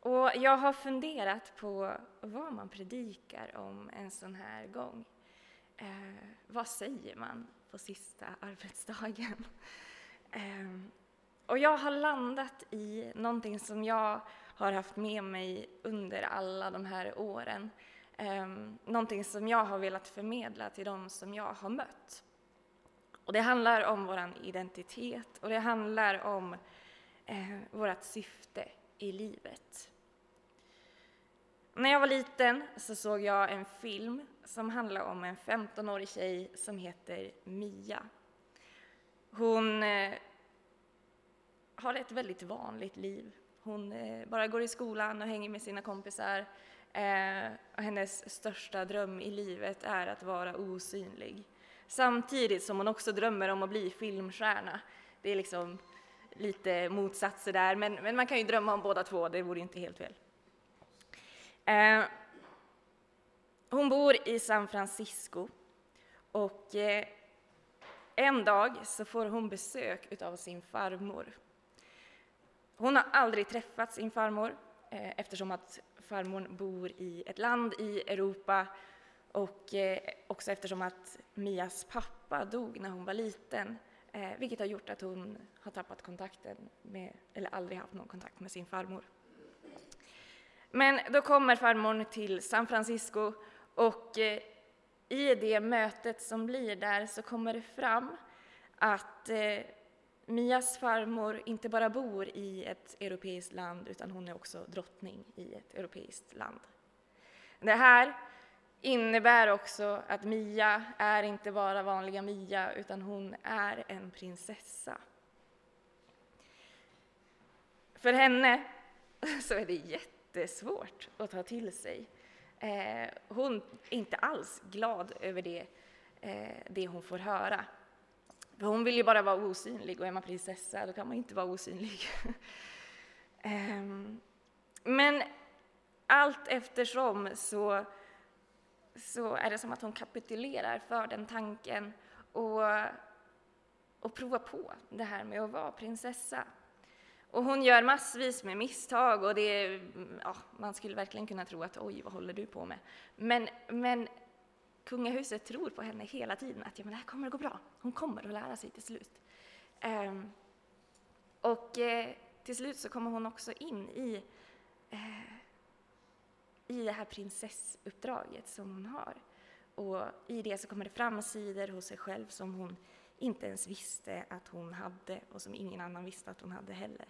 Och jag har funderat på vad man predikar om en sån här gång. Eh, vad säger man på sista arbetsdagen? Eh, och jag har landat i någonting som jag har haft med mig under alla de här åren. Eh, någonting som jag har velat förmedla till de som jag har mött. Och det handlar om vår identitet och det handlar om eh, vårt syfte i livet. När jag var liten så såg jag en film som handlar om en 15-årig tjej som heter Mia. Hon eh, har ett väldigt vanligt liv. Hon eh, bara går i skolan och hänger med sina kompisar. Eh, och hennes största dröm i livet är att vara osynlig. Samtidigt som hon också drömmer om att bli filmstjärna. Det är liksom lite motsatser där, men, men man kan ju drömma om båda två, det vore inte helt fel. Eh, hon bor i San Francisco och eh, en dag så får hon besök av sin farmor. Hon har aldrig träffat sin farmor eh, eftersom att farmor bor i ett land i Europa och eh, också eftersom att Mias pappa dog när hon var liten, eh, vilket har gjort att hon har tappat kontakten med, eller aldrig haft någon kontakt med sin farmor. Men då kommer farmor till San Francisco och eh, i det mötet som blir där så kommer det fram att eh, Mias farmor inte bara bor i ett europeiskt land utan hon är också drottning i ett europeiskt land. Det här innebär också att Mia är inte bara vanliga Mia, utan hon är en prinsessa. För henne så är det jättesvårt att ta till sig. Eh, hon är inte alls glad över det, eh, det hon får höra. För hon vill ju bara vara osynlig och är man prinsessa då kan man inte vara osynlig. Ehm, men allt eftersom så så är det som att hon kapitulerar för den tanken och, och provar på det här med att vara prinsessa. Och hon gör massvis med misstag och det, ja, man skulle verkligen kunna tro att oj, vad håller du på med? Men, men kungahuset tror på henne hela tiden att ja, men det här kommer att gå bra. Hon kommer att lära sig till slut. Um, och eh, till slut så kommer hon också in i eh, i det här prinsessuppdraget som hon har. Och i det så kommer det fram sidor hos sig själv som hon inte ens visste att hon hade och som ingen annan visste att hon hade heller.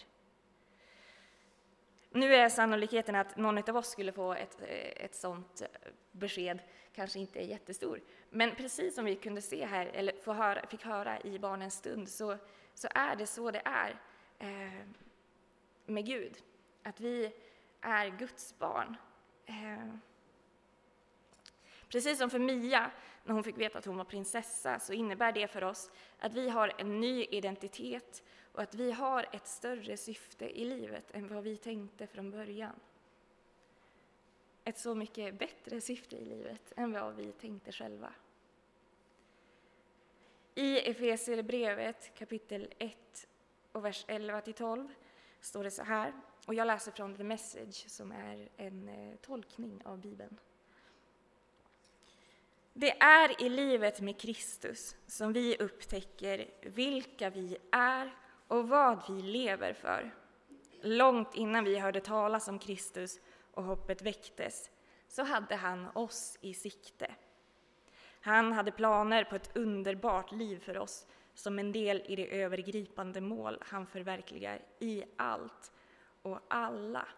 Nu är sannolikheten att någon av oss skulle få ett, eh, ett sådant eh, besked kanske inte är jättestor. Men precis som vi kunde se här, eller få höra, fick höra i barnens stund, så, så är det så det är eh, med Gud. Att vi är Guds barn Eh, precis som för Mia, när hon fick veta att hon var prinsessa, så innebär det för oss att vi har en ny identitet och att vi har ett större syfte i livet än vad vi tänkte från början. Ett så mycket bättre syfte i livet än vad vi tänkte själva. I Efesierbrevet kapitel 1 och vers 11-12 står det så här. Och jag läser från The Message som är en eh, tolkning av Bibeln. Det är i livet med Kristus som vi upptäcker vilka vi är och vad vi lever för. Långt innan vi hörde talas om Kristus och hoppet väcktes så hade han oss i sikte. Han hade planer på ett underbart liv för oss som en del i det övergripande mål han förverkligar i allt och alla.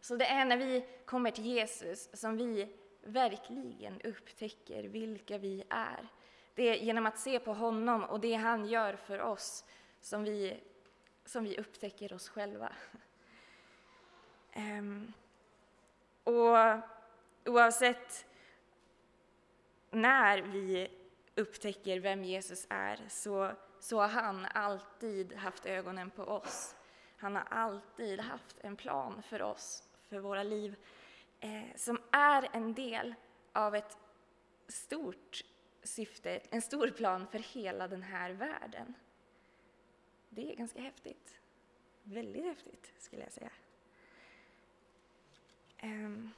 Så det är när vi kommer till Jesus som vi verkligen upptäcker vilka vi är. Det är genom att se på honom och det han gör för oss som vi, som vi upptäcker oss själva. Um, och oavsett när vi upptäcker vem Jesus är så så har han alltid haft ögonen på oss. Han har alltid haft en plan för oss, för våra liv, eh, som är en del av ett stort syfte, en stor plan för hela den här världen. Det är ganska häftigt. väldigt häftigt, skulle jag säga. Um.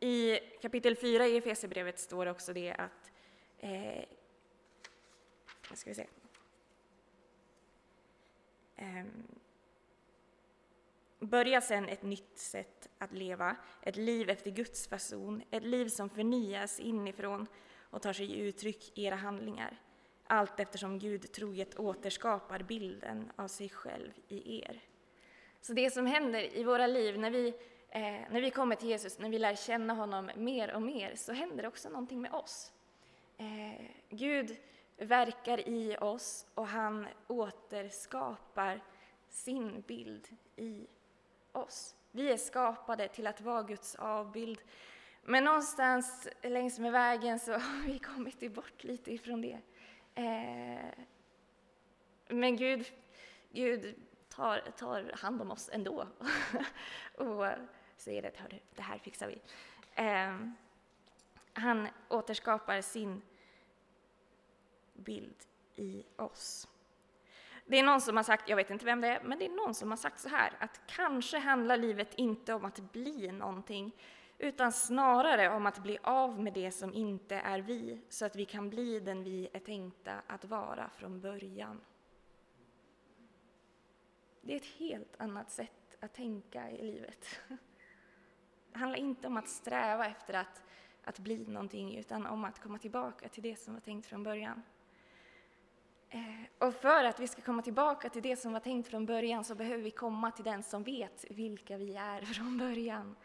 I kapitel 4 i Efesierbrevet står också det att eh, ska vi se. Eh, börja sedan ett nytt sätt att leva, ett liv efter Guds fason, ett liv som förnyas inifrån och tar sig uttryck i era handlingar, allt eftersom Gud troget återskapar bilden av sig själv i er. Så det som händer i våra liv när vi, eh, när vi kommer till Jesus, när vi lär känna honom mer och mer, så händer det också någonting med oss. Eh, Gud verkar i oss och han återskapar sin bild i oss. Vi är skapade till att vara Guds avbild. Men någonstans längs med vägen så har vi kommit bort lite ifrån det. Eh, men Gud, Gud tar, tar hand om oss ändå och säger att det här fixar vi. Eh, han återskapar sin bild i oss. Det är någon som har sagt, jag vet inte vem det är, men det är någon som har sagt så här att kanske handlar livet inte om att bli någonting utan snarare om att bli av med det som inte är vi så att vi kan bli den vi är tänkta att vara från början. Det är ett helt annat sätt att tänka i livet. Det handlar inte om att sträva efter att, att bli någonting utan om att komma tillbaka till det som var tänkt från början. Eh, och för att vi ska komma tillbaka till det som var tänkt från början så behöver vi komma till den som vet vilka vi är från början.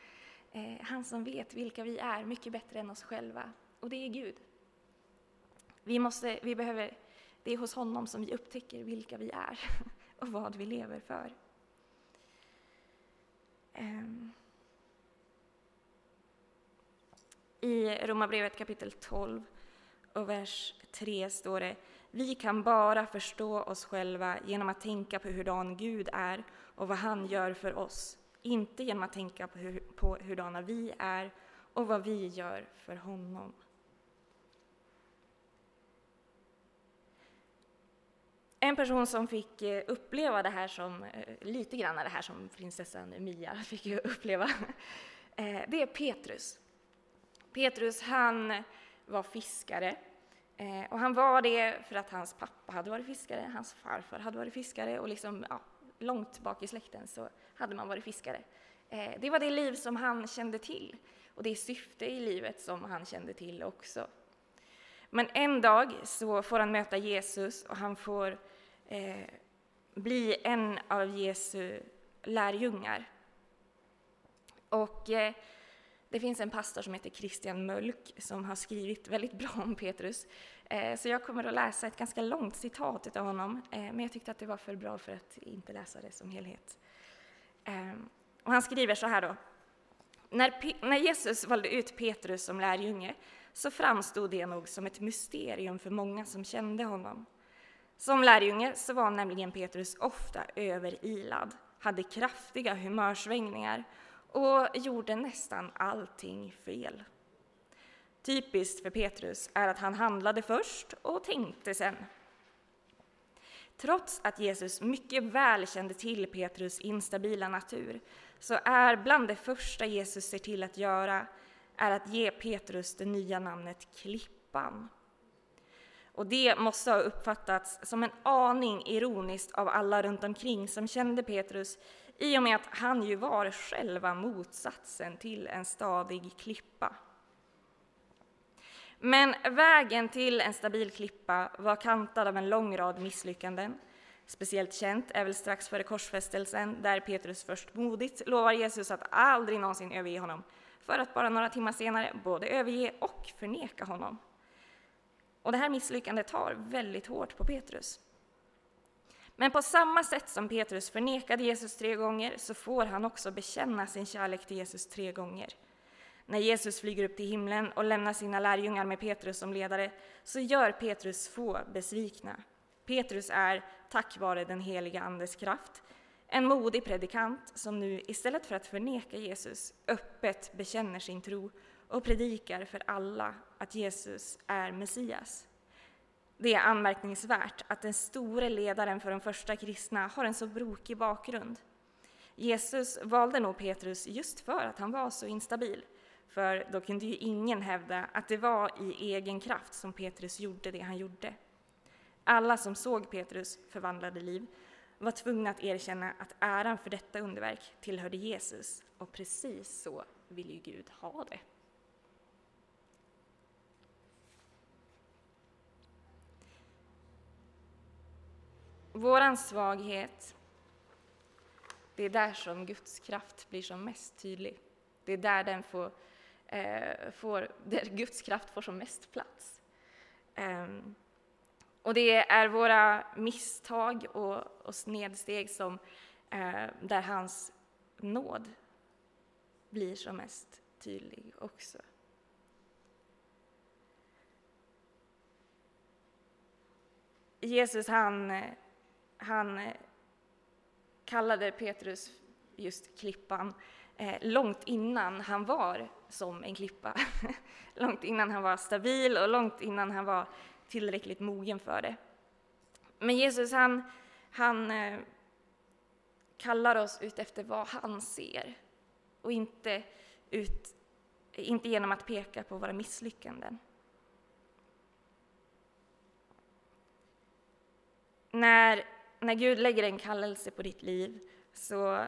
Eh, han som vet vilka vi är mycket bättre än oss själva, och det är Gud. Vi, måste, vi behöver, det är hos honom som vi upptäcker vilka vi är och vad vi lever för. Ehm. I Romarbrevet kapitel 12 och vers 3 står det vi kan bara förstå oss själva genom att tänka på hurdan Gud är och vad han gör för oss, inte genom att tänka på, hur, på hurdana vi är och vad vi gör för honom. En person som fick eh, uppleva det här som, eh, lite grann det här som prinsessan Mia fick uppleva, eh, det är Petrus. Petrus, han var fiskare eh, och han var det för att hans pappa hade varit fiskare, hans farfar hade varit fiskare och liksom, ja, långt bak i släkten så hade man varit fiskare. Eh, det var det liv som han kände till och det syfte i livet som han kände till också. Men en dag så får han möta Jesus och han får eh, bli en av Jesu lärjungar. Och eh, det finns en pastor som heter Christian Mölk som har skrivit väldigt bra om Petrus. Eh, så jag kommer att läsa ett ganska långt citat av honom, eh, men jag tyckte att det var för bra för att inte läsa det som helhet. Ehm, och han skriver så här då. När Jesus valde ut Petrus som lärjunge så framstod det nog som ett mysterium för många som kände honom. Som lärjunge så var nämligen Petrus ofta överilad, hade kraftiga humörsvängningar och gjorde nästan allting fel. Typiskt för Petrus är att han handlade först och tänkte sen. Trots att Jesus mycket väl kände till Petrus instabila natur så är bland det första Jesus ser till att göra är att ge Petrus det nya namnet Klippan. Och det måste ha uppfattats som en aning ironiskt av alla runt omkring som kände Petrus i och med att han ju var själva motsatsen till en stadig klippa. Men vägen till en stabil klippa var kantad av en lång rad misslyckanden. Speciellt känt är väl strax före korsfästelsen, där Petrus först modigt lovar Jesus att aldrig någonsin överge honom, för att bara några timmar senare både överge och förneka honom. Och det här misslyckandet tar väldigt hårt på Petrus. Men på samma sätt som Petrus förnekade Jesus tre gånger så får han också bekänna sin kärlek till Jesus tre gånger. När Jesus flyger upp till himlen och lämnar sina lärjungar med Petrus som ledare så gör Petrus få besvikna. Petrus är, tack vare den heliga Andes kraft, en modig predikant som nu istället för att förneka Jesus öppet bekänner sin tro och predikar för alla att Jesus är Messias det är anmärkningsvärt att den store ledaren för de första kristna har en så brokig bakgrund. Jesus valde nog Petrus just för att han var så instabil, för då kunde ju ingen hävda att det var i egen kraft som Petrus gjorde det han gjorde. Alla som såg Petrus förvandlade liv var tvungna att erkänna att äran för detta underverk tillhörde Jesus, och precis så vill ju Gud ha det. Våran svaghet, det är där som Guds kraft blir som mest tydlig. Det är där, den får, eh, får, där Guds kraft får som mest plats. Eh, och det är våra misstag och, och snedsteg som, eh, där hans nåd blir som mest tydlig också. Jesus han, eh, han eh, kallade Petrus just klippan eh, långt innan han var som en klippa. långt innan han var stabil och långt innan han var tillräckligt mogen för det. Men Jesus han, han eh, kallar oss ut efter vad han ser och inte, ut, inte genom att peka på våra misslyckanden. När, när Gud lägger en kallelse på ditt liv så,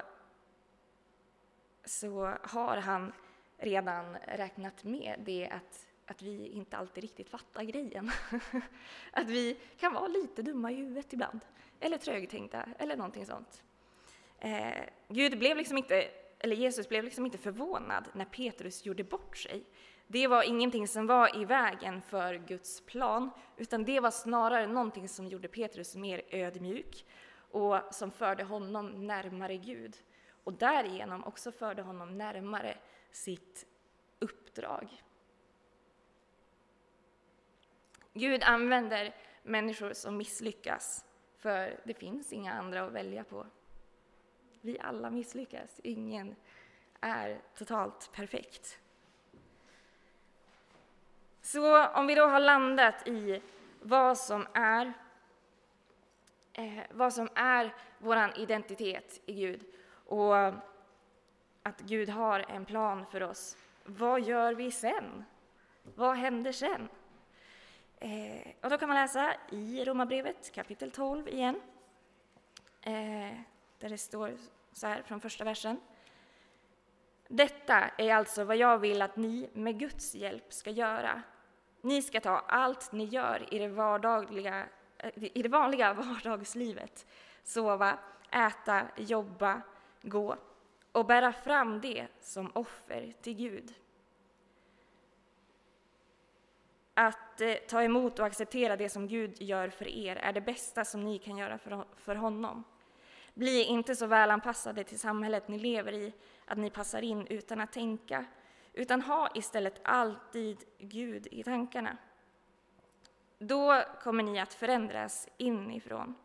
så har han redan räknat med det att att vi inte alltid riktigt fattar grejen. att vi kan vara lite dumma i huvudet ibland, eller trögtänkta, eller någonting sånt. Eh, Gud blev liksom inte, eller Jesus blev liksom inte förvånad när Petrus gjorde bort sig. Det var ingenting som var i vägen för Guds plan, utan det var snarare någonting som gjorde Petrus mer ödmjuk och som förde honom närmare Gud och därigenom också förde honom närmare sitt uppdrag. Gud använder människor som misslyckas, för det finns inga andra att välja på. Vi alla misslyckas, ingen är totalt perfekt. Så om vi då har landat i vad som är, eh, vad som är vår identitet i Gud och att Gud har en plan för oss, vad gör vi sen? Vad händer sen? Eh, och då kan man läsa i Romarbrevet kapitel 12 igen, eh, där det står så här från första versen. Detta är alltså vad jag vill att ni med Guds hjälp ska göra. Ni ska ta allt ni gör i det, vardagliga, eh, i det vanliga vardagslivet, sova, äta, jobba, gå och bära fram det som offer till Gud. Att eh, ta emot och acceptera det som Gud gör för er är det bästa som ni kan göra för, för honom. Bli inte så välanpassade till samhället ni lever i att ni passar in utan att tänka, utan ha istället alltid Gud i tankarna. Då kommer ni att förändras inifrån.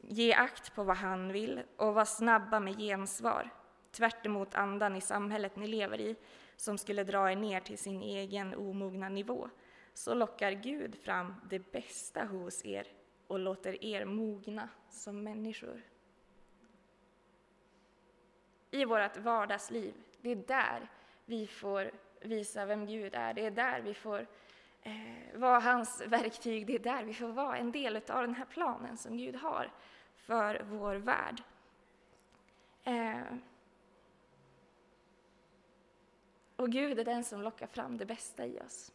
Ge akt på vad han vill och var snabba med gensvar, tvärt andan i samhället ni lever i, som skulle dra er ner till sin egen omogna nivå, så lockar Gud fram det bästa hos er och låter er mogna som människor. I vårt vardagsliv, det är där vi får visa vem Gud är. Det är där vi får eh, vara hans verktyg. Det är där vi får vara en del av den här planen som Gud har för vår värld. Eh, Och Gud är den som lockar fram det bästa i oss.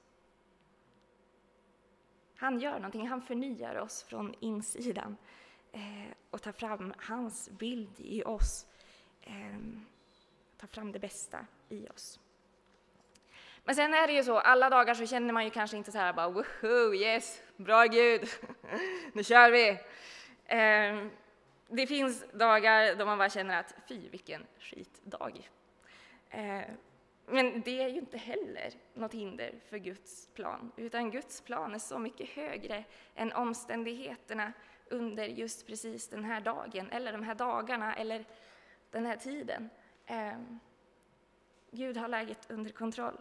Han gör någonting, han förnyar oss från insidan eh, och tar fram hans bild i oss. Ehm, ta fram det bästa i oss. Men sen är det ju så, alla dagar så känner man ju kanske inte så här bara woho, yes, bra Gud, nu kör vi. Ehm, det finns dagar då man bara känner att fy vilken skitdag. Ehm, men det är ju inte heller något hinder för Guds plan, utan Guds plan är så mycket högre än omständigheterna under just precis den här dagen, eller de här dagarna, eller den här tiden. Eh, Gud har läget under kontroll.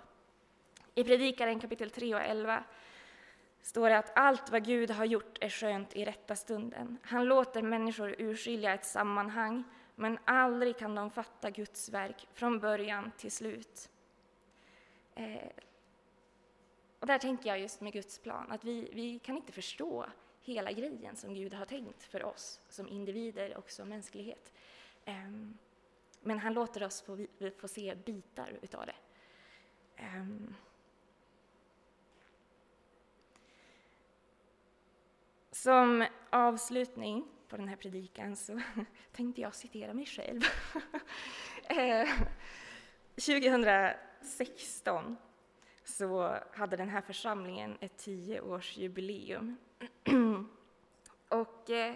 I Predikaren kapitel 3 och 11 står det att allt vad Gud har gjort är skönt i rätta stunden. Han låter människor urskilja ett sammanhang, men aldrig kan de fatta Guds verk från början till slut. Eh, och där tänker jag just med Guds plan, att vi, vi kan inte förstå hela grejen som Gud har tänkt för oss som individer och som mänsklighet. Eh, men han låter oss få, få se bitar utav det. Um. Som avslutning på den här predikan så tänkte jag citera mig själv. Ehm. 2016 så hade den här församlingen ett tioårsjubileum. Och eh,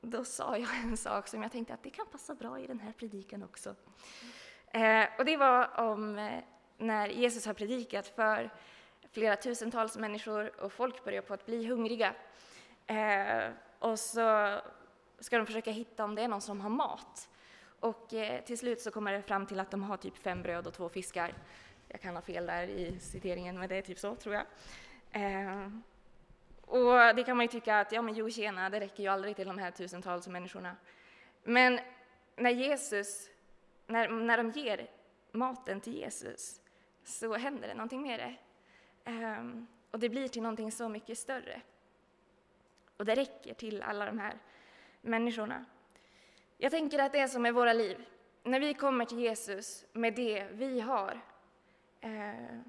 då sa jag en sak som jag tänkte att det kan passa bra i den här predikan också. Eh, och det var om eh, när Jesus har predikat för flera tusentals människor och folk börjar på att bli hungriga. Eh, och så ska de försöka hitta om det är någon som har mat. Och eh, till slut så kommer det fram till att de har typ fem bröd och två fiskar. Jag kan ha fel där i citeringen, men det är typ så tror jag. Eh, och det kan man ju tycka att, ja men jo tjena, det räcker ju aldrig till de här tusentals människorna. Men när Jesus, när, när de ger maten till Jesus, så händer det någonting med det. Um, och det blir till någonting så mycket större. Och det räcker till alla de här människorna. Jag tänker att det är som med våra liv. När vi kommer till Jesus med det vi har, uh,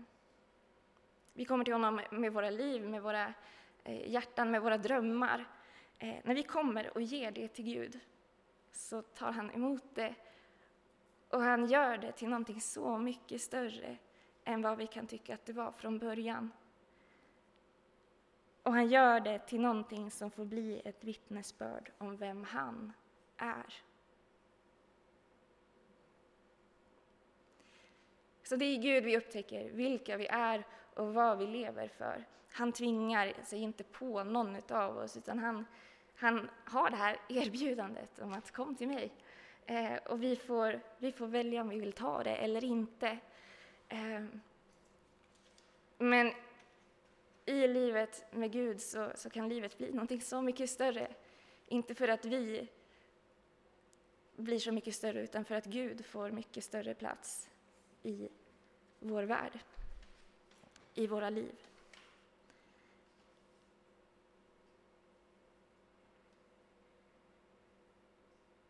vi kommer till honom med våra liv, med våra Eh, hjärtan, med våra drömmar. Eh, när vi kommer och ger det till Gud så tar han emot det och han gör det till någonting så mycket större än vad vi kan tycka att det var från början. Och han gör det till någonting som får bli ett vittnesbörd om vem han är. Så det är Gud vi upptäcker vilka vi är och vad vi lever för. Han tvingar sig inte på någon av oss, utan han, han har det här erbjudandet om att kom till mig. Eh, och vi får, vi får välja om vi vill ta det eller inte. Eh, men i livet med Gud så, så kan livet bli någonting så mycket större. Inte för att vi blir så mycket större, utan för att Gud får mycket större plats i vår värld, i våra liv.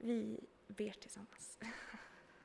Vi ber tillsammans.